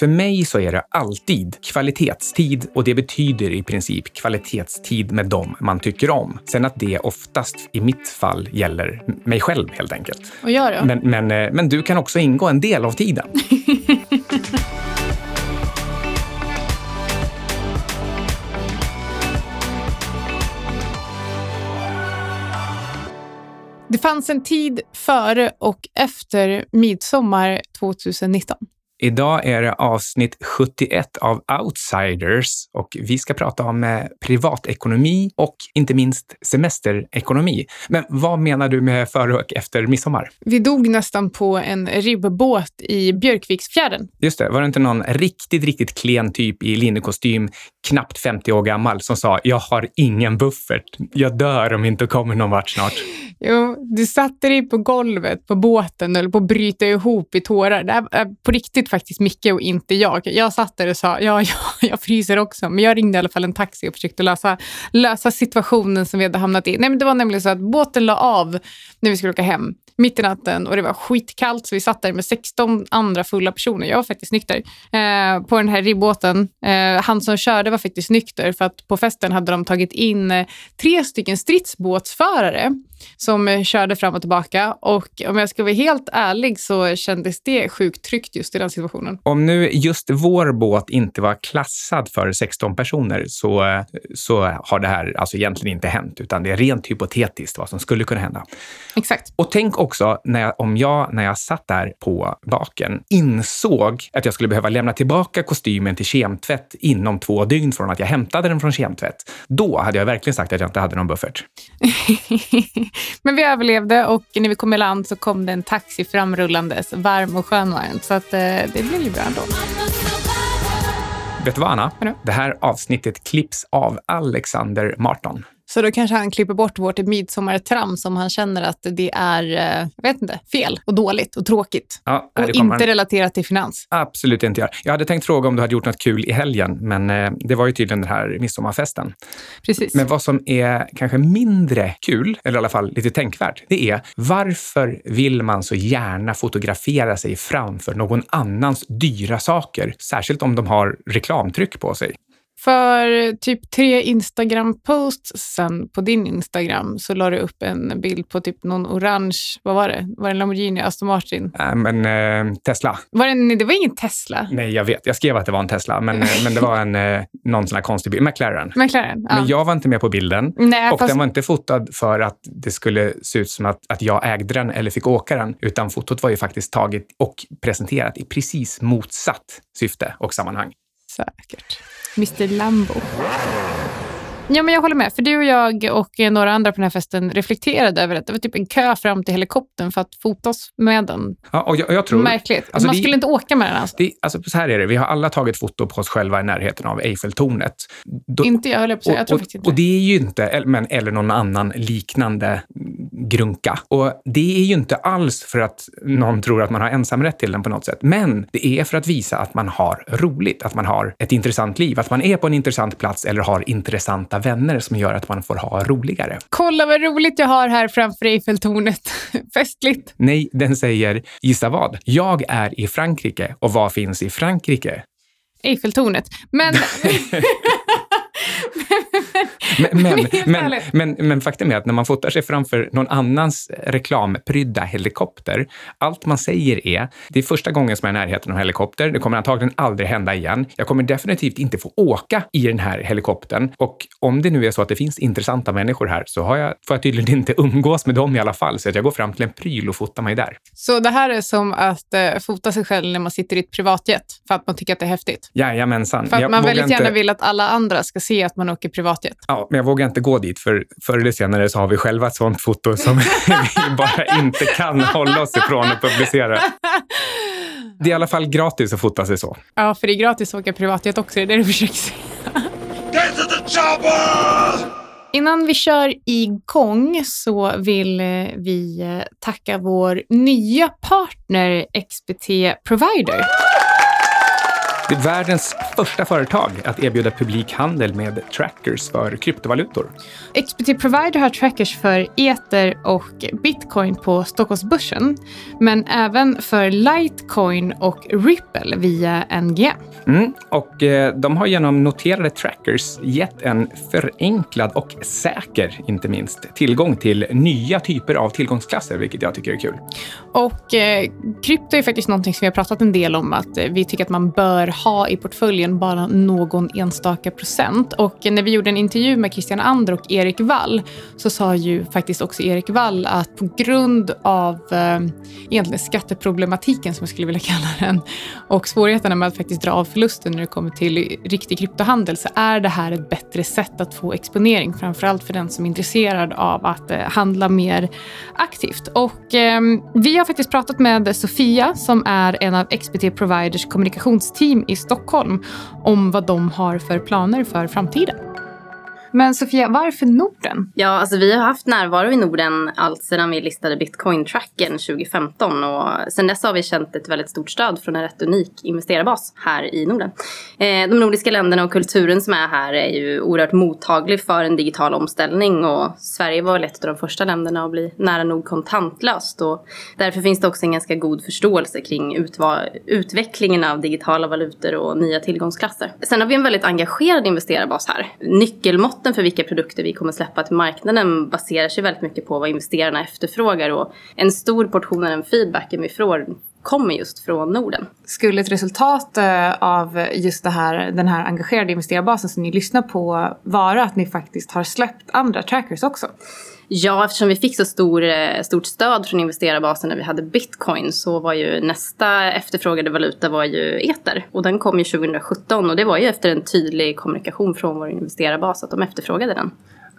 För mig så är det alltid kvalitetstid och det betyder i princip kvalitetstid med dem man tycker om. Sen att det oftast i mitt fall gäller mig själv helt enkelt. Och jag då? Men, men, eh, men du kan också ingå en del av tiden. Det fanns en tid före och efter midsommar 2019. Idag är det avsnitt 71 av Outsiders och vi ska prata om eh, privatekonomi och inte minst semesterekonomi. Men vad menar du med före och efter midsommar? Vi dog nästan på en ribbåt i Björkviksfjärden. Just det, var det inte någon riktigt, riktigt klen typ i linnekostym, knappt 50 år gammal, som sa “Jag har ingen buffert. Jag dör om inte kommer någon vart snart”? Jo, du satte dig på golvet på båten eller på att bryta ihop i tårar. Det här är på riktigt faktiskt Micke och inte jag. Jag satt där och sa, ja, ja, jag fryser också. Men jag ringde i alla fall en taxi och försökte lösa, lösa situationen som vi hade hamnat i. Nej, men det var nämligen så att båten la av när vi skulle åka hem mitt i natten och det var skitkallt så vi satt där med 16 andra fulla personer. Jag var faktiskt nykter eh, på den här ribbåten. Eh, han som körde var faktiskt nykter för att på festen hade de tagit in eh, tre stycken stridsbåtsförare som eh, körde fram och tillbaka. Och om jag ska vara helt ärlig så kändes det sjukt tryggt just i den situationen. Om nu just vår båt inte var klassad för 16 personer så, så har det här alltså egentligen inte hänt, utan det är rent hypotetiskt vad som skulle kunna hända. Exakt. Och tänk också när jag, om jag, när jag satt där på baken, insåg att jag skulle behöva lämna tillbaka kostymen till kemtvätt inom två dygn från att jag hämtade den från kemtvätt. Då hade jag verkligen sagt att jag inte hade någon buffert. Men vi överlevde och när vi kom i land så kom det en taxi framrullandes, varm och skön var den. Så att, eh, det blev ju bra ändå. Vet du vad, Anna? Vadå? Det här avsnittet klipps av Alexander Marton. Så då kanske han klipper bort vårt midsommartrams om han känner att det är, eh, jag vet inte, fel och dåligt och tråkigt. Ja, Och inte han relaterat till finans. absolut inte göra. Jag hade tänkt fråga om du hade gjort något kul i helgen, men eh, det var ju tydligen den här midsommarfesten. Precis. Men vad som är kanske mindre kul, eller i alla fall lite tänkvärt, det är varför vill man så gärna fotografera sig framför någon annans dyra saker? Särskilt om de har reklamtryck på sig. För typ tre Instagram-posts sen på din Instagram så la du upp en bild på typ någon orange, vad var det? Var det en Lamborghini, Aston Martin? Äh, men eh, Tesla? Var det, det var ingen Tesla? Nej, jag vet. Jag skrev att det var en Tesla, men, eh, men det var en, eh, någon sån här konstig bil. McLaren. McLaren? Ja. Men jag var inte med på bilden. Nej, Och fast, den var inte fotad för att det skulle se ut som att, att jag ägde den eller fick åka den, utan fotot var ju faktiskt taget och presenterat i precis motsatt syfte och sammanhang. Säkert. Mr Lambo. Ja, men jag håller med. För du och jag och några andra på den här festen reflekterade över att det var typ en kö fram till helikoptern för att fotas med den. Ja, och jag, jag tror... Märkligt. Alltså, Man det- skulle inte åka med den alls. Det, alltså, så här är det, vi har alla tagit foto på oss själva i närheten av Eiffeltornet. Då, Inte jag, höll jag på att säga. Jag tror och, faktiskt inte och det är ju inte, men, eller någon annan liknande grunka. Och det är ju inte alls för att någon tror att man har ensamrätt till den på något sätt. Men det är för att visa att man har roligt, att man har ett intressant liv, att man är på en intressant plats eller har intressanta vänner som gör att man får ha roligare. Kolla vad roligt jag har här framför Eiffeltornet. Festligt. Nej, den säger, gissa vad? Jag är i Frankrike och vad finns i Frankrike? Eiffeltornet. Men... Men, men, men, men, men faktum är att när man fotar sig framför någon annans reklamprydda helikopter, allt man säger är, det är första gången som jag är i närheten av en helikopter, det kommer antagligen aldrig hända igen. Jag kommer definitivt inte få åka i den här helikoptern och om det nu är så att det finns intressanta människor här så har jag, får jag tydligen inte umgås med dem i alla fall, så att jag går fram till en pryl och fotar mig där. Så det här är som att eh, fota sig själv när man sitter i ett privatjet för att man tycker att det är häftigt. Jajamensan. För att Jag man väldigt gärna inte- vill att alla andra ska se att man åker privatjet. Ja, men jag vågar inte gå dit, för förr eller senare så har vi själva ett sånt foto som vi bara inte kan hålla oss ifrån att publicera. Det är i alla fall gratis att fota sig så. Ja, för det är gratis att åka privatjet också. Det är det du försöker säga. Get to the chopper! Innan vi kör igång så vill eh, vi eh, tacka vår nya partner XBT Provider. Det är världens första företag att erbjuda publik handel med trackers för kryptovalutor. XBT Provider har trackers för Ether och Bitcoin på Stockholmsbörsen, men även för Litecoin och Ripple via NGM. Mm, och eh, de har genom noterade trackers gett en förenklad och säker, inte minst, tillgång till nya typer av tillgångsklasser, vilket jag tycker är kul. Och eh, krypto är faktiskt någonting som vi har pratat en del om att eh, vi tycker att man bör ha i portföljen bara någon enstaka procent. Och när vi gjorde en intervju med Christian Ander och Erik Wall så sa ju faktiskt också Erik Wall att på grund av eh, egentligen skatteproblematiken som jag skulle vilja kalla den och svårigheterna med att faktiskt dra av förlusten när det kommer till riktig kryptohandel så är det här ett bättre sätt att få exponering, framförallt för den som är intresserad av att eh, handla mer aktivt. Och eh, vi har faktiskt pratat med Sofia som är en av XBT Providers kommunikationsteam i Stockholm om vad de har för planer för framtiden. Men Sofia, varför Norden? Ja, alltså vi har haft närvaro i Norden allt sedan vi listade bitcoin-tracken 2015 och sen dess har vi känt ett väldigt stort stöd från en rätt unik investerarbas här i Norden. Eh, de nordiska länderna och kulturen som är här är ju oerhört mottaglig för en digital omställning och Sverige var väl ett av de första länderna att bli nära nog kontantlöst och därför finns det också en ganska god förståelse kring utvecklingen av digitala valutor och nya tillgångsklasser. Sen har vi en väldigt engagerad investerarbas här. Nyckelmått måtten för vilka produkter vi kommer släppa till marknaden baserar sig väldigt mycket på vad investerarna efterfrågar och en stor portion av den feedbacken vi får kommer just från Norden. Skulle ett resultat eh, av just det här, den här engagerade investerarbasen som ni lyssnar på vara att ni faktiskt har släppt andra trackers också? Ja, eftersom vi fick så stor, eh, stort stöd från investerarbasen när vi hade bitcoin så var ju nästa efterfrågade valuta var ju eter. Och den kom ju 2017 och det var ju efter en tydlig kommunikation från vår investerarbas att de efterfrågade den.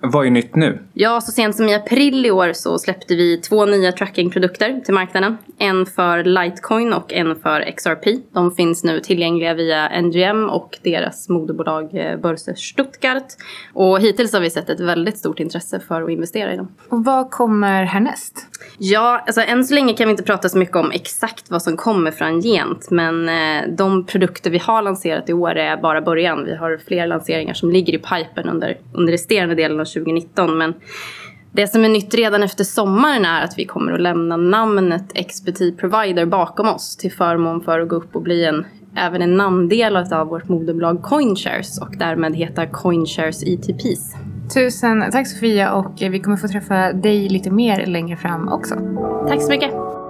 Vad är nytt nu? Ja, så sent som i april i år så släppte vi två nya trackingprodukter till marknaden. En för Litecoin och en för XRP. De finns nu tillgängliga via NGM och deras moderbolag eh, Börse Stuttgart. Och hittills har vi sett ett väldigt stort intresse för att investera i dem. Och vad kommer härnäst? Ja, alltså än så länge kan vi inte prata så mycket om exakt vad som kommer framgent. Men eh, de produkter vi har lanserat i år är bara början. Vi har fler lanseringar som ligger i pipen under, under resterande delen av 2019. Men det som är nytt redan efter sommaren är att vi kommer att lämna namnet Expertise Provider bakom oss till förmån för att gå upp och bli en, även en namndel av vårt moderbolag Coinshares och därmed heta Coinshares ETPs. Tusen tack Sofia och vi kommer få träffa dig lite mer längre fram också. Tack så mycket.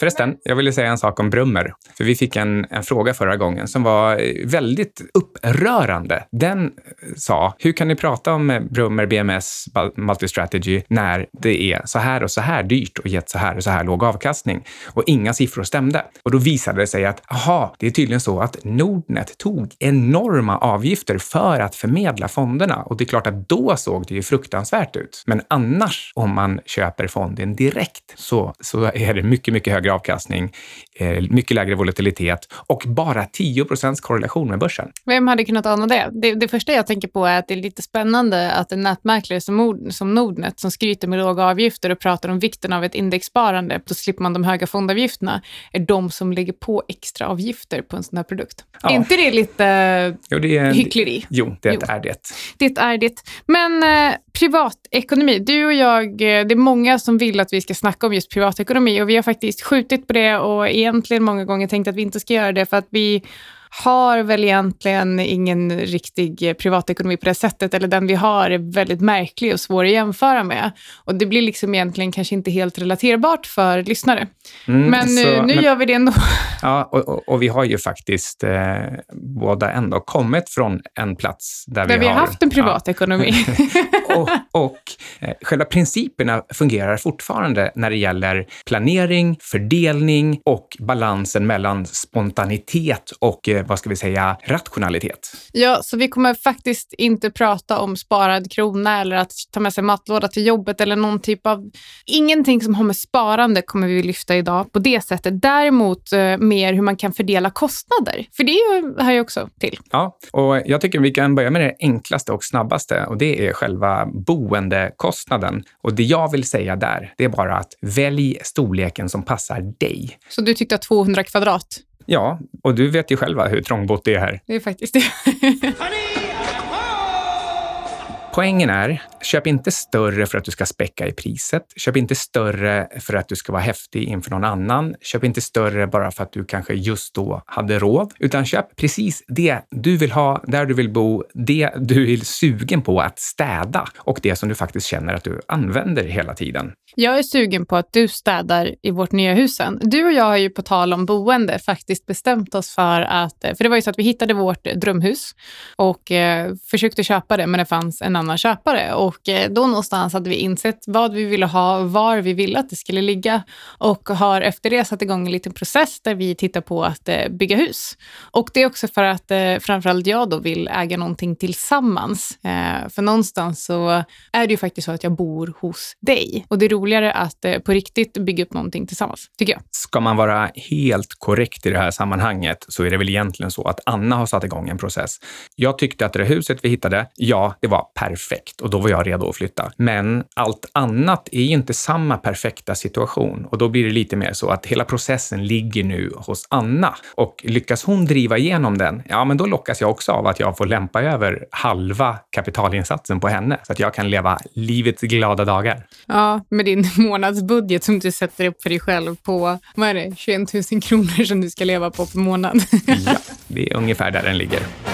Förresten, jag ville säga en sak om Brummer. För vi fick en, en fråga förra gången som var eh, väldigt upprörande. Den eh, sa, hur kan ni prata om eh, Brummer BMS Multistrategy när det är så här och så här dyrt och gett så här och så här låg avkastning? Och inga siffror stämde. Och då visade det sig att, aha, det är tydligen så att Nordnet tog enorma avgifter för att förmedla fonderna. Och det är klart att då såg det ju fruktansvärt ut. Men annars, om man köper fonden direkt, så, så är det mycket, mycket högre avkastning, eh, mycket lägre volatilitet och bara 10% korrelation med börsen. Vem hade kunnat ana det? det? det? första jag tänker på är att det är lite spännande att en nätmäklare som, som Nordnet, som skryter med låga avgifter och pratar om vikten av ett indexsparande, då slipper man de höga fondavgifterna, är de som lägger på extra avgifter på en sån här produkt. Ja. Är inte det lite jo, det är, hyckleri? Jo, det jo. är det. Det är det. Men eh, privatekonomi, du och jag, eh, det är många som vill att vi ska snacka om just privatekonomi och vi har faktiskt skjutit på det och egentligen många gånger tänkt att vi inte ska göra det för att vi har väl egentligen ingen riktig privatekonomi på det sättet, eller den vi har är väldigt märklig och svår att jämföra med. Och det blir liksom egentligen kanske inte helt relaterbart för lyssnare. Mm, men så, nu, men, gör vi det ändå. Ja, och, och, och vi har ju faktiskt eh, båda ändå kommit från en plats där, där vi, har... haft en privatekonomi. Ja. och och eh, själva principerna fungerar fortfarande när det gäller planering, fördelning och balansen mellan spontanitet och eh, vad ska vi säga, rationalitet. Ja, så vi kommer faktiskt inte prata om sparad krona eller att ta med sig matlåda till jobbet eller någon typ av... Ingenting som har med sparande kommer vi lyfta idag på det sättet. Däremot eh, mer hur man kan fördela kostnader, för det hör ju också till. Ja, och jag tycker vi kan börja med det enklaste och snabbaste och det är själva boendekostnaden. Och det jag vill säga där, det är bara att välj storleken som passar dig. Så du tyckte att 200 kvadrat Ja, och du vet ju själva hur trångbott det är här. Det är faktiskt det. Poängen är, köp inte större för att du ska späcka i priset. Köp inte större för att du ska vara häftig inför någon annan. Köp inte större bara för att du kanske just då hade råd, utan köp precis det du vill ha, där du vill bo, det du är sugen på att städa och det som du faktiskt känner att du använder hela tiden. Jag är sugen på att du städar i vårt nya hus sen. Du och jag har ju på tal om boende faktiskt bestämt oss för att, eh, för det var ju så att vi hittade vårt drömhus och eh, försökte köpa det, men det fanns en annan köpare och eh, då någonstans hade vi insett vad vi ville ha, var vi ville att det skulle ligga och har efter det satt igång en liten process där vi tittar på att eh, bygga hus. Och det är också för att eh, framförallt jag då vill äga någonting tillsammans. För någonstans så är det ju faktiskt så att jag bor hos dig och det är roligare att på riktigt bygga upp någonting tillsammans, tycker jag. Ska man vara helt korrekt i det här sammanhanget så är det väl egentligen så att Anna har satt igång en process. Jag tyckte att det huset vi hittade, ja, det var perfekt och då var jag redo att flytta. Men allt annat är ju inte samma perfekta situation och då blir det lite mer så att hela processen ligger nu hos Anna och lyckas hon driva igenom den, ja, men då lockas jag också av att jag får lämpa över halva kapitalinsatsen på henne så att jag kan leva livets glada dagar. Ja, med din månadsbudget som du sätter upp för dig själv på, vad är det, 21 000 kronor som du ska leva på per månad. Ja, det är ungefär där den ligger.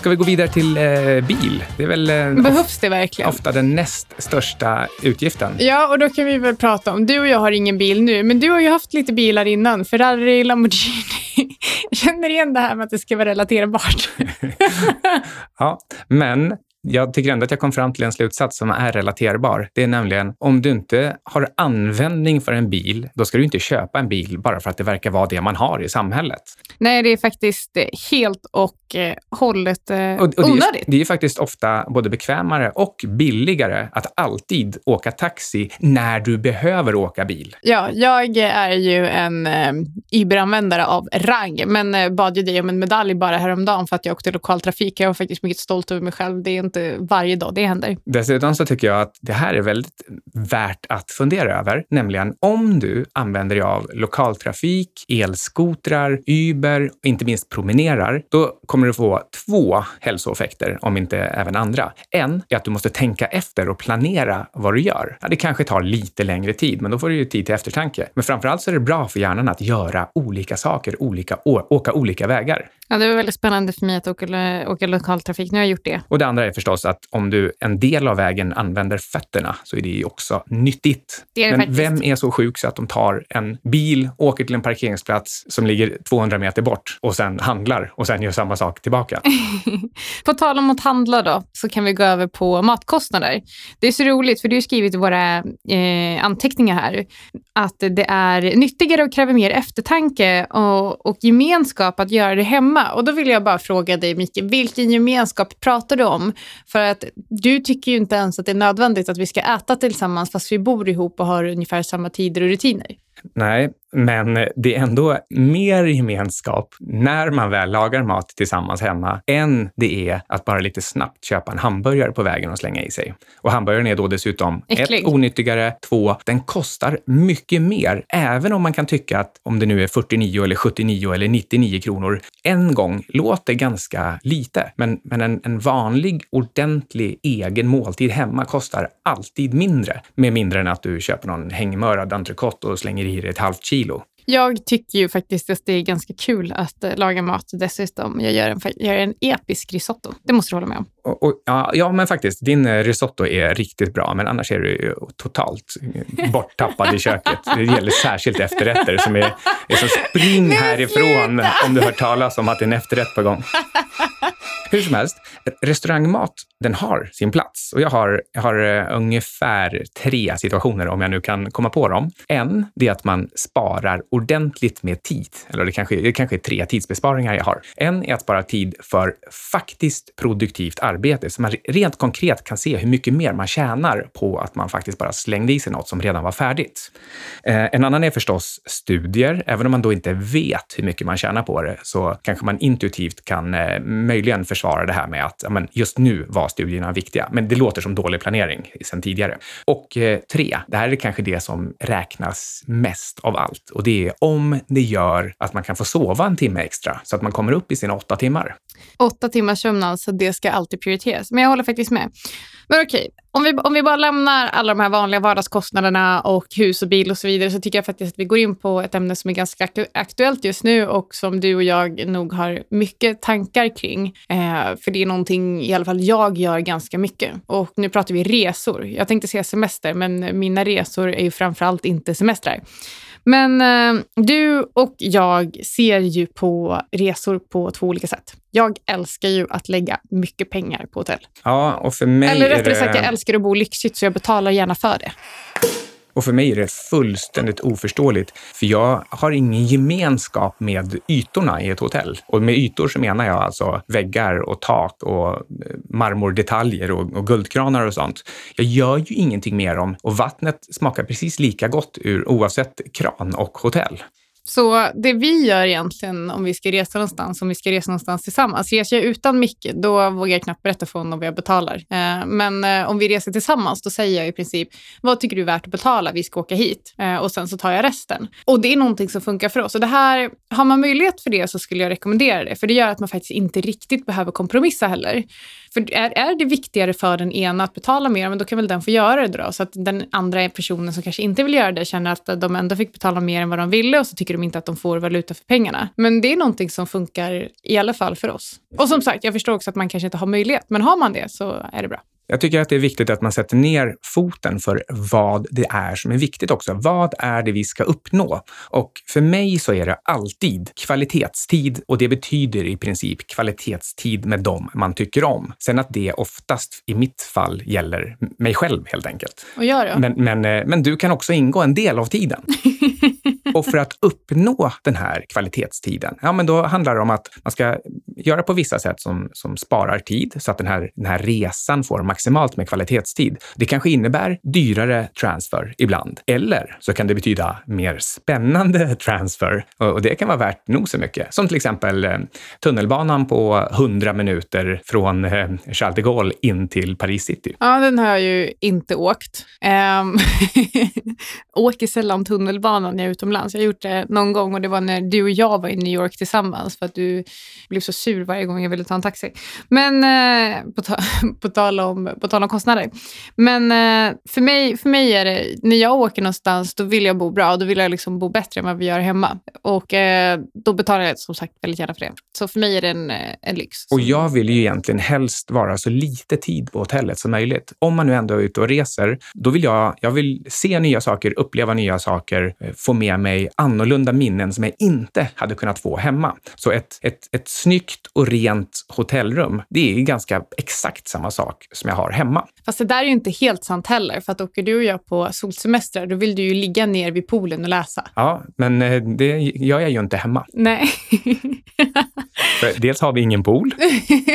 Ska vi gå vidare till eh, bil? Det är väl eh, Behövs det verkligen? ofta den näst största utgiften. Ja, och då kan vi väl prata om, du och jag har ingen bil nu, men du har ju haft lite bilar innan, Ferrari, Lamborghini. Jag känner igen det här med att det ska vara relaterbart. Ja, men jag tycker ändå att jag kom fram till en slutsats som är relaterbar. Det är nämligen, om du inte har användning för en bil, då ska du inte köpa en bil bara för att det verkar vara det man har i samhället. Nej, det är faktiskt eh, helt och eh, hållet eh, Och, och det, är, onödigt. det är faktiskt ofta både bekvämare och billigare att alltid åka taxi när du behöver åka bil. Ja, jag är ju en eh, Uber-användare av rang, men eh, bad ju dig om en medalj bara häromdagen för att jag åkte lokaltrafik. Jag var faktiskt mycket stolt över mig själv. Det är inte varje dag det händer. Dessutom så tycker jag att det här är väldigt värt att fundera över, nämligen om du använder dig av lokaltrafik, elskotrar, Uber och inte minst promenerar, då kommer du få två hälsoeffekter, om inte även andra. En är att du måste tänka efter och planera vad du gör. Ja, det kanske tar lite längre tid, men då får du ju tid till eftertanke. Men framför allt så är det bra för hjärnan att göra olika saker, olika, åka olika vägar. Ja, det var väldigt spännande för mig att åka, åka lokaltrafik. Nu har jag gjort det. Och det andra är förstås att om du en del av vägen använder fötterna så är det ju också nyttigt. Det är det Men faktiskt. vem är så sjuk så att de tar en bil, åker till en parkeringsplats som ligger 200 meter bort och sen handlar och sen gör samma sak tillbaka? På tal om att handla då, så kan vi gå över på matkostnader. Det är så roligt, för du har skrivit i våra eh, anteckningar här att det är nyttigare och kräver mer eftertanke och, och gemenskap att göra det hemma. Och då vill jag bara fråga dig, Micke, vilken gemenskap pratar du om? För att du tycker ju inte ens att det är nödvändigt att vi ska äta tillsammans fast vi bor ihop och har ungefär samma tider och rutiner. Nej, men det är ändå mer gemenskap när man väl lagar mat tillsammans hemma än det är att bara lite snabbt köpa en hamburgare på vägen och slänga i sig. Och hamburgaren är då dessutom Äcklig. ett, onyttigare, två, den kostar mycket mer. Även om man kan tycka att om det nu är 49 eller 79 eller 99 kronor en gång låter ganska lite. Men, men en, en vanlig, ordentlig egen måltid hemma kostar alltid mindre. Med mindre än att du köper någon hängmörad entrecote och slänger i dig ett halvt kilo. Jag tycker ju faktiskt att det är ganska kul att eh, laga mat dessutom. Jag gör en, gör en episk risotto. Det måste du hålla med om. Och, och, ja, ja, men faktiskt, din eh, risotto är riktigt bra, men annars är du ju totalt borttappad i köket. Det gäller särskilt efterrätter som är, är som spring härifrån om du hört talas om att det är en efterrätt på gång. Hur som helst, restaurangmat, den har sin plats. Och jag har, jag har eh, ungefär tre situationer, om jag nu kan komma på dem. En, det är att man sparar ordentligt med tid. Eller det kanske, det kanske är tre tidsbesparingar jag har. En är att spara tid för faktiskt produktivt arbete, så man rent konkret kan se hur mycket mer man tjänar på att man faktiskt bara slängde i sig något som redan var färdigt. Eh, en annan är förstås studier. Även om man då inte vet hur mycket man tjänar på det så kanske man intuitivt kan eh, möjligen förstå försvara det här med att ja, men just nu var studierna viktiga. Men det låter som dålig planering sedan tidigare. Och eh, tre, det här är kanske det som räknas mest av allt och det är om det gör att man kan få sova en timme extra så att man kommer upp i sina åtta timmar. Åtta timmars sömn alltså, det ska alltid prioriteras. Men jag håller faktiskt med. Men okej, om vi, om vi bara lämnar alla de här vanliga vardagskostnaderna och hus och bil och så vidare så tycker jag faktiskt att vi går in på ett ämne som är ganska aktu- aktuellt just nu och som du och jag nog har mycket tankar kring. Eh, för det är någonting i alla fall jag gör ganska mycket. Och nu pratar vi resor. Jag tänkte säga semester, men mina resor är ju framförallt inte semestrar. Men eh, du och jag ser ju på resor på två olika sätt. Jag älskar ju att lägga mycket pengar på hotell. Ja, och för mig Eller rättare sagt, jag det... älskar att bo lyxigt så jag betalar gärna för det. Och för mig är det fullständigt oförståeligt, för jag har ingen gemenskap med ytorna i ett hotell. Och med ytor så menar jag alltså väggar och tak och eh, marmordetaljer och, och guldkranar och sånt. Jag gör ju ingenting med dem och vattnet smakar precis lika gott ur oavsett kran och hotell. Så det vi gör egentligen om vi ska resa någonstans, om vi ska resa någonstans tillsammans, reser jag utan Micke, då vågar jag knappt berätta för honom vad jag betalar. Eh, men eh, om vi reser tillsammans, då säger jag i princip, vad tycker du är värt att betala? Vi ska åka hit. Eh, och sen så tar jag resten. Och det är någonting som funkar för oss. Och det här, har man möjlighet för det så skulle jag rekommendera det, för det gör att man faktiskt inte riktigt behöver kompromissa heller. För är, är det viktigare för den ena att betala mer, men då kan väl den få göra det då. Så att den andra personen som kanske inte vill göra det känner att de ändå fick betala mer än vad de ville och så tycker de inte att de får valuta för pengarna. Men det är någonting som funkar i alla fall för oss. Och som sagt, jag förstår också att man kanske inte har möjlighet, men har man det så är det bra. Jag tycker att det är viktigt att man sätter ner foten för vad det är som är viktigt också. Vad är det vi ska uppnå? Och för mig så är det alltid kvalitetstid och det betyder i princip kvalitetstid med dem man tycker om. Sen att det oftast i mitt fall gäller mig själv helt enkelt. Och jag då? Men, men, eh, men du kan också ingå en del av tiden. Och för att uppnå den här kvalitetstiden, ja men då handlar det om att man ska göra på vissa sätt som, som sparar tid så att den här, den här resan får maximalt med kvalitetstid. Det kanske innebär dyrare transfer ibland. Eller så kan det betyda mer spännande transfer och det kan vara värt nog så mycket. Som till exempel eh, tunnelbanan på 100 minuter från eh, Charles de Gaulle in till Paris city. Ja, den har jag ju inte åkt. Um, åker sällan tunnelbanan när jag är utomlands. Jag har gjort det någon gång och det var när du och jag var i New York tillsammans för att du blev så sur varje gång jag ville ta en taxi. Men eh, på, ta på, tal om, på tal om kostnader. Men eh, för, mig, för mig är det, när jag åker någonstans då vill jag bo bra. Då vill jag liksom bo bättre än vad vi gör hemma. Och eh, då betalar jag som sagt väldigt gärna för det. Så för mig är det en, eh, en lyx. Och jag vill ju egentligen helst vara så lite tid på hotellet som möjligt. Om man nu ändå är ute och reser, då vill jag, jag vill se nya saker, uppleva nya saker, eh, få med mig annorlunda minnen som jag inte hade kunnat få hemma. Så ett, ett, ett snyggt och rent hotellrum, det är ganska exakt samma sak som jag har hemma. Fast det där är ju inte helt sant heller. För att åker du och jag på solsemestrar, då vill du ju ligga ner vid poolen och läsa. Ja, men eh, det gör jag ju inte hemma. Nej. Dels har vi ingen pool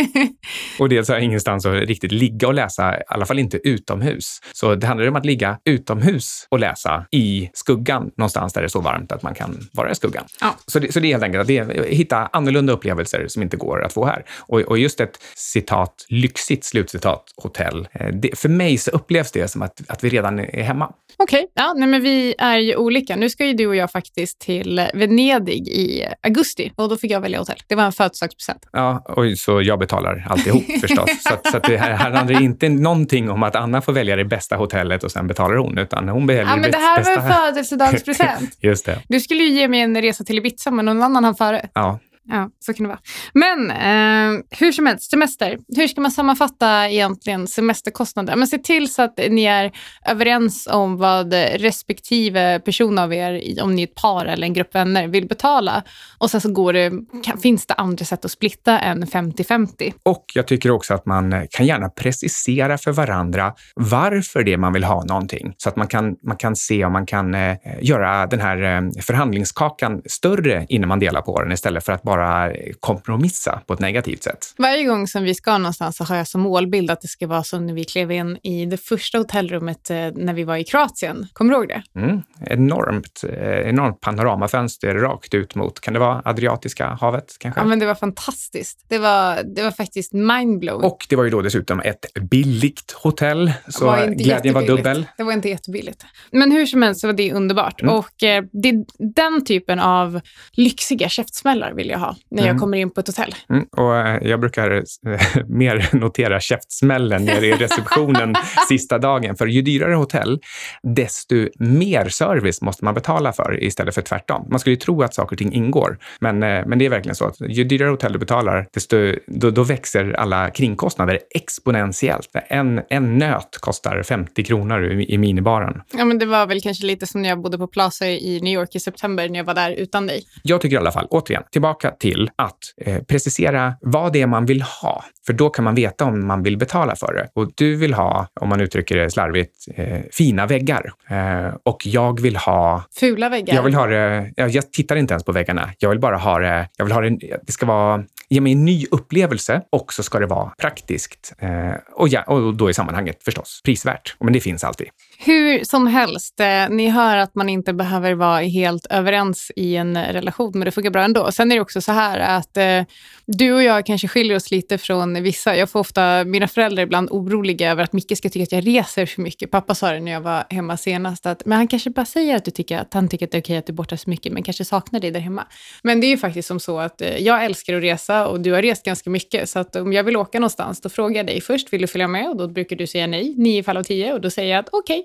och dels har jag ingenstans att riktigt ligga och läsa, i alla fall inte utomhus. Så det handlar om att ligga utomhus och läsa i skuggan någonstans där det är så varmt att man kan vara i skuggan. Ja. Så, det, så det är helt enkelt att det, hitta annorlunda upplevelser som inte går att få här. Och, och just ett citat, lyxigt slutcitat, hotell. eh, Det, för mig så upplevs det som att, att vi redan är hemma. Okej, ja, nej, men vi är ju olika. Nu ska ju du och jag faktiskt till Venedig i augusti och då fick jag välja hotell. Det var en födelsedagspresent. Ja, och så jag betalar alltihop förstås. Så, att, så att det här, här handlar inte någonting om att Anna får välja det bästa hotellet och sen betalar hon, utan hon väljer Ja, men det här var en födelsedagspresent. Just det. Du skulle ju ge mig en resa till Ibiza, men någon annan hann före. Ja. Ja, så kan det vara. Men eh, hur som helst, semester. Hur ska man sammanfatta egentligen semesterkostnader? Men se till så att ni är överens om vad respektive person av er, om ni är ett par eller en grupp vänner, vill betala. Och sen så går det, kan, finns det andra sätt att splitta än 50-50. Och jag tycker också att man eh, kan gärna precisera för varandra varför det är man vill ha någonting. Så att man kan, man kan se om man kan eh, göra den här eh, förhandlingskakan större innan man delar på den istället för att bara bara kompromissa på ett negativt sätt. Varje gång som vi ska någonstans så har jag som målbild att det ska vara som när vi klev in i det första hotellrummet eh, när vi var i Kroatien. Kommer du ihåg det? Mm. Enormt, eh, enormt panoramafönster rakt ut mot, kan det vara Adriatiska havet kanske? Ja, men det var fantastiskt. Det var, det var faktiskt mindblowing. Och det var ju då dessutom ett billigt hotell, så var glädjen var dubbel. Det var inte jättebilligt. Men hur som helst så var det underbart. Mm. Och eh, det är den typen av lyxiga käftsmällar vill jag ha när Mm. jag kommer in på ett hotell. Mm, och eh, jag brukar eh, mer notera käftsmällen nere i receptionen sista dagen. För ju dyrare hotell, desto mer service måste man betala för istället för tvärtom. Man skulle ju tro att saker och ting ingår, men, eh, men det är verkligen så att ju dyrare hotell du betalar, desto, då, då växer alla kringkostnader exponentiellt. En, en nöt kostar 50 kronor i, i minibaren. Ja, men det var väl kanske lite som när jag bodde på Plaza i New York i september när jag var där utan dig. Jag tycker i alla fall, återigen, tillbaka till att eh, precisera vad det är man vill ha. För då kan man veta om man vill betala för det. Och du vill ha, om man uttrycker det slarvigt, eh, fina väggar. Eh, och jag vill ha Fula väggar. jag vill ha det, jag, jag tittar inte ens på väggarna. Jag vill bara ha det, jag vill ha det, det ska vara, ge mig en ny upplevelse och så ska det vara praktiskt. Eh, och, ja, och då i sammanhanget förstås prisvärt. Men det finns alltid. Hur som helst, eh, ni hör att man inte behöver vara helt överens i en relation, men det funkar bra ändå. Sen är det också så här att eh, du och jag kanske skiljer oss lite från vissa. Jag får ofta, mina föräldrar är ibland oroliga över att Micke ska tycka att jag reser för mycket. Pappa sa det när jag var hemma senast, att men han kanske bara säger att, du tycker, att han tycker att det är okej att du är borta så mycket, men kanske saknar dig där hemma. Men det är ju faktiskt som så att eh, jag älskar att resa och du har rest ganska mycket, så att om jag vill åka någonstans, då frågar jag dig först, vill du följa med? Och då brukar du säga nej, nio fall av tio, och då säger jag att okej,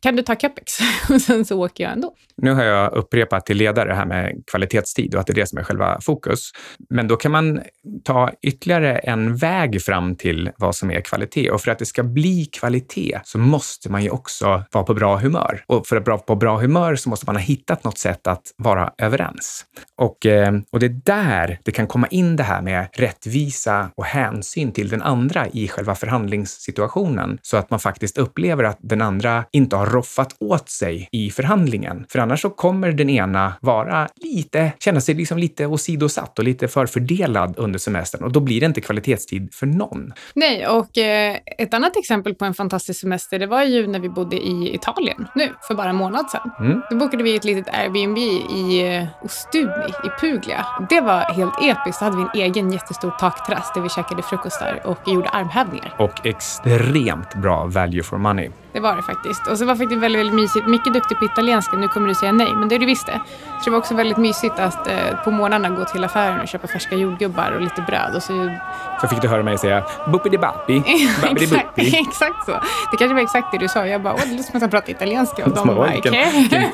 kan du ta capex? och sen så åker jag ändå. Nu har jag upprepat till ledare det här med kvalitetstid och att det är det som är själva fokus. Men då kan man ta ytterligare en väg fram till vad som är kvalitet. Och för att det ska bli kvalitet så måste man ju också vara på bra humör. Och för att vara på bra humör så måste man ha hittat något sätt att vara överens. Och, eh, och det är där det kan komma in det här med rättvisa och hänsyn till den andra i själva förhandlingssituationen så att man faktiskt upplever att den andra inte har roffat åt sig i förhandlingen. För annars så kommer den ena vara lite, känna sig liksom lite åsidosatt och lite förfördelad under semestern och då blir det inte kvalitetstid för någon. Nej, och eh, ett annat exempel på en fantastisk semester, det var ju när vi bodde i Italien nu, för bara en månad sedan. Mm. Då bokade vi ett litet Airbnb i eh, Ostuni i Puglia. Det var helt episkt. Då hade vi en egen jättestor takterrass där vi käkade frukost där och gjorde armhävningar. Och extremt bra value for money. Det var det faktiskt. Och så var faktiskt väldigt, väldigt mysigt. Mycket duktig på italienska. Nu kommer du säga nej, men det är du visst det. Så det var också väldigt mysigt att eh, på morgnarna gå till affären och köpa färska jordgubbar och lite bröd. Och så Så fick du höra mig säga buppidi-bappi, babbidi-buppi. exakt så. Det kanske var exakt det du sa. Jag bara, åh, det låter som att han pratar italienska. Och de bara, vilken,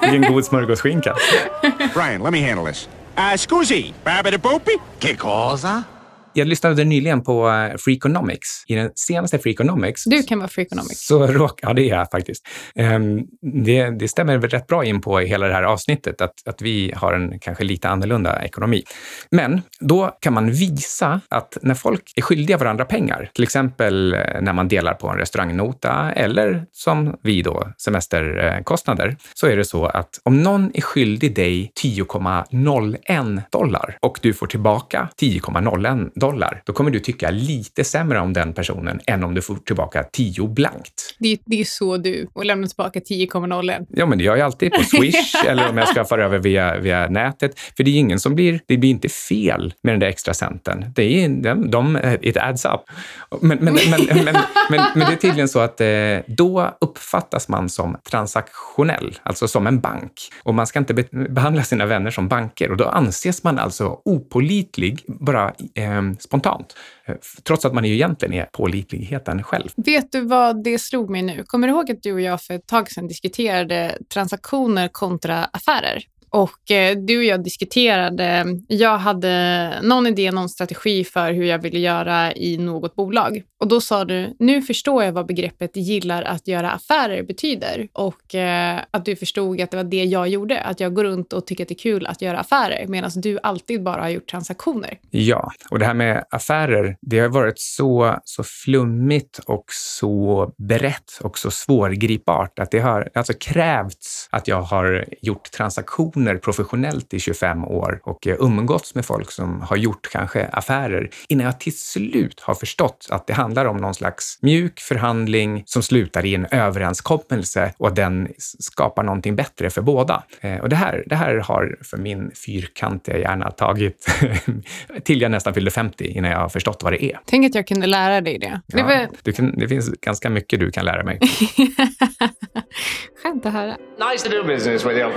vilken, god smörgåsskinka. Brian, let me handle this. Uh, scusi, Babidi-boopy? Che cosa? Jag lyssnade nyligen på eh, Freakonomics. I den senaste Freakonomics Du kan vara freakonomics. så råk, ja, det är jag faktiskt. Ehm, det, det stämmer väl rätt bra in på hela det här avsnittet, att, att vi har en kanske lite annorlunda ekonomi. Men då kan man visa att när folk är skyldiga varandra pengar, till exempel eh, när man delar på en restaurangnota eller som vi då, semesterkostnader, så är det så att om någon är skyldig dig 10,01 dollar och du får tillbaka 10,01 dollar, då kommer du tycka lite sämre om den personen än om du får tillbaka 10 blankt. Det, det är så du. Och lämna tillbaka 10,01. Ja, men det gör jag alltid på Swish eller om jag ska föra över via, via nätet. För det är ingen som blir, det blir inte fel med den där extra centen. Det är, de, de, it adds up. Men, men, men, men, men, men, men det är tydligen så att eh, då uppfattas man som transaktionell, alltså som en bank. Och man ska inte be, behandla sina vänner som banker och då anses man alltså opålitlig bara eh, spontant. Eh, trots att man ju egentligen är pålitligheten själv. Vet du vad det slog mig nu? Kommer du ihåg att du och jag för ett tag sedan diskuterade transaktioner kontra affärer? Och eh, du och jag diskuterade, jag hade någon idé, någon strategi för hur jag ville göra i något bolag. Och då sa du, nu förstår jag vad begreppet gillar att göra affärer betyder. Och eh, att du förstod att det var det jag gjorde, att jag går runt och tycker att det är kul att göra affärer, medan du alltid bara har gjort transaktioner. Ja, och det här med affärer, det har varit så, så flummigt och så brett och så svårgripbart att det har alltså krävts att jag har gjort transaktioner professionellt i 25 år och eh, umgåtts med folk som har gjort kanske affärer innan jag till slut har förstått att det handlar om någon slags mjuk förhandling som slutar i en överenskommelse och att den skapar någonting bättre för båda. Eh, Och det här, det här har för min fyrkantiga hjärna tagit till jag nästan fyllde 50 innan jag har förstått vad det är. Tänk att jag kunde lära dig det. Det Ja, var du kan, det finns ganska mycket du kan lära mig. skönt att höra. Nice to do business with you.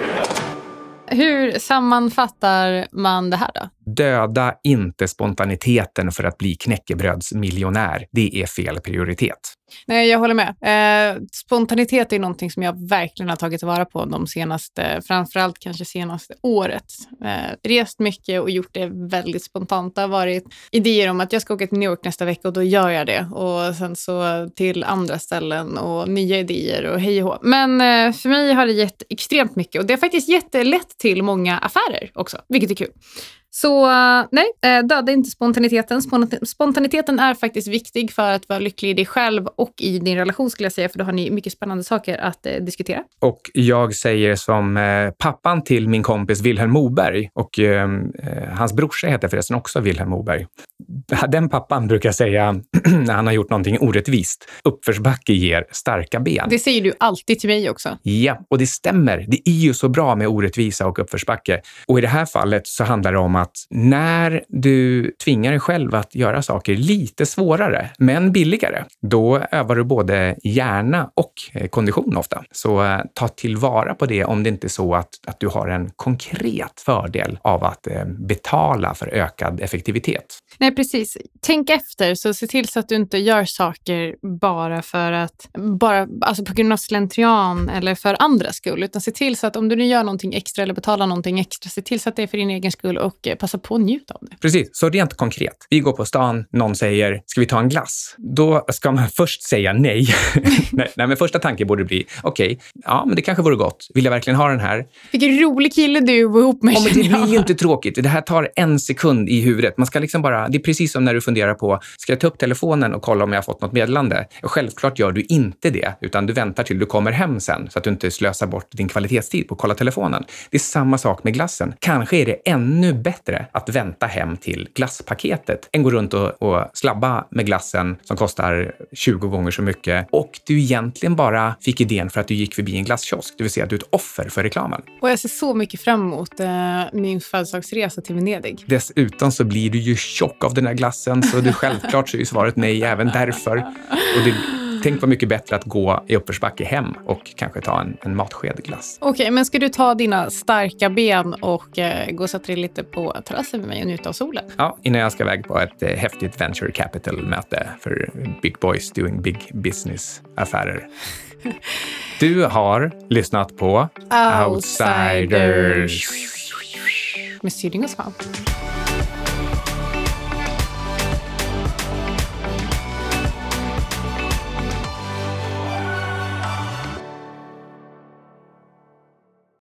Hur sammanfattar man det här då? Döda inte spontaniteten för att bli knäckebrödsmiljonär. Det är fel prioritet. Nej, jag håller med. Eh, spontanitet är någonting som jag verkligen har tagit vara på de senaste, framförallt kanske senaste året. Eh, rest mycket och gjort det väldigt spontant. Det har varit idéer om att jag ska åka till New York nästa vecka och då gör jag det. Och sen så till andra ställen och nya idéer och hej och hå. Men eh, för mig har det gett extremt mycket och det har faktiskt jättelätt till många affärer också, vilket är kul. Så eh, nej, eh, döda inte spontaniteten. Spont- Spontaniteten är faktiskt viktig för att vara lycklig i dig själv och i din relation skulle jag säga, för då har ni mycket spännande saker att eh, diskutera. Och jag säger som eh, pappan till min kompis Wilhelm Moberg och eh, eh, hans brorsa heter förresten också Wilhelm Moberg. Den pappan brukar säga när han har gjort någonting orättvist, uppförsbacke ger starka ben. Det säger du alltid till mig också. Ja, och det stämmer. Det är ju så bra med orättvisa och uppförsbacke. Och i det här fallet så handlar det om att när du tvingar dig själv att göra saker lite svårare, men billigare, då övar du både hjärna och eh, kondition ofta. Så eh, ta tillvara på det om det inte är så att, att du har en konkret fördel av att eh, betala för ökad effektivitet. Nej, precis. Tänk efter, så se till så att du inte gör saker bara för att, bara, alltså på grund av slentrian eller för andras skull, utan se till så att om du nu gör någonting extra eller betalar någonting extra, se till så att det är för din egen skull och eh, passa på att njuta av det. Precis, så rent konkret. Vi går på stan, någon säger “ska vi ta en glass?” Då ska man först säga nej. nej, men första tanken borde bli “okej, ja, men det kanske vore gott. Vill jag verkligen ha den här?” Vilken rolig kille du var ihop med. Ja, men det blir ju inte tråkigt. Det här tar en sekund i huvudet. Man ska liksom bara, det är precis som när du funderar på, ska jag ta upp telefonen och kolla om jag har fått något meddelande? Självklart gör du inte det, utan du väntar till du kommer hem sen så att du inte slösar bort din kvalitetstid på att kolla telefonen. Det är samma sak med glassen. Kanske är det ännu bättre att vänta hem till glasspaketet än gå runt och, och slabba med glassen som kostar 20 gånger så mycket och du egentligen bara fick idén för att du gick förbi en glasskiosk, det vill säga att du är ett offer för reklamen. Och jag ser så mycket fram emot eh, min födelsedagsresa till Venedig. Dessutom så blir du ju tjock av den där glassen, så du självklart så är ju svaret nej även därför. Och det, tänk vad mycket bättre att gå i uppförsbacke hem och kanske ta en, en matsked glass. Okej, men ska du ta dina starka ben och eh, gå och sätta dig lite på terrassen med mig och njuta av solen? Ja, innan jag ska iväg på ett eh, häftigt venture capital-möte för big boys doing big business-affärer. Du har lyssnat på Outsiders. Med Syding och Svamp.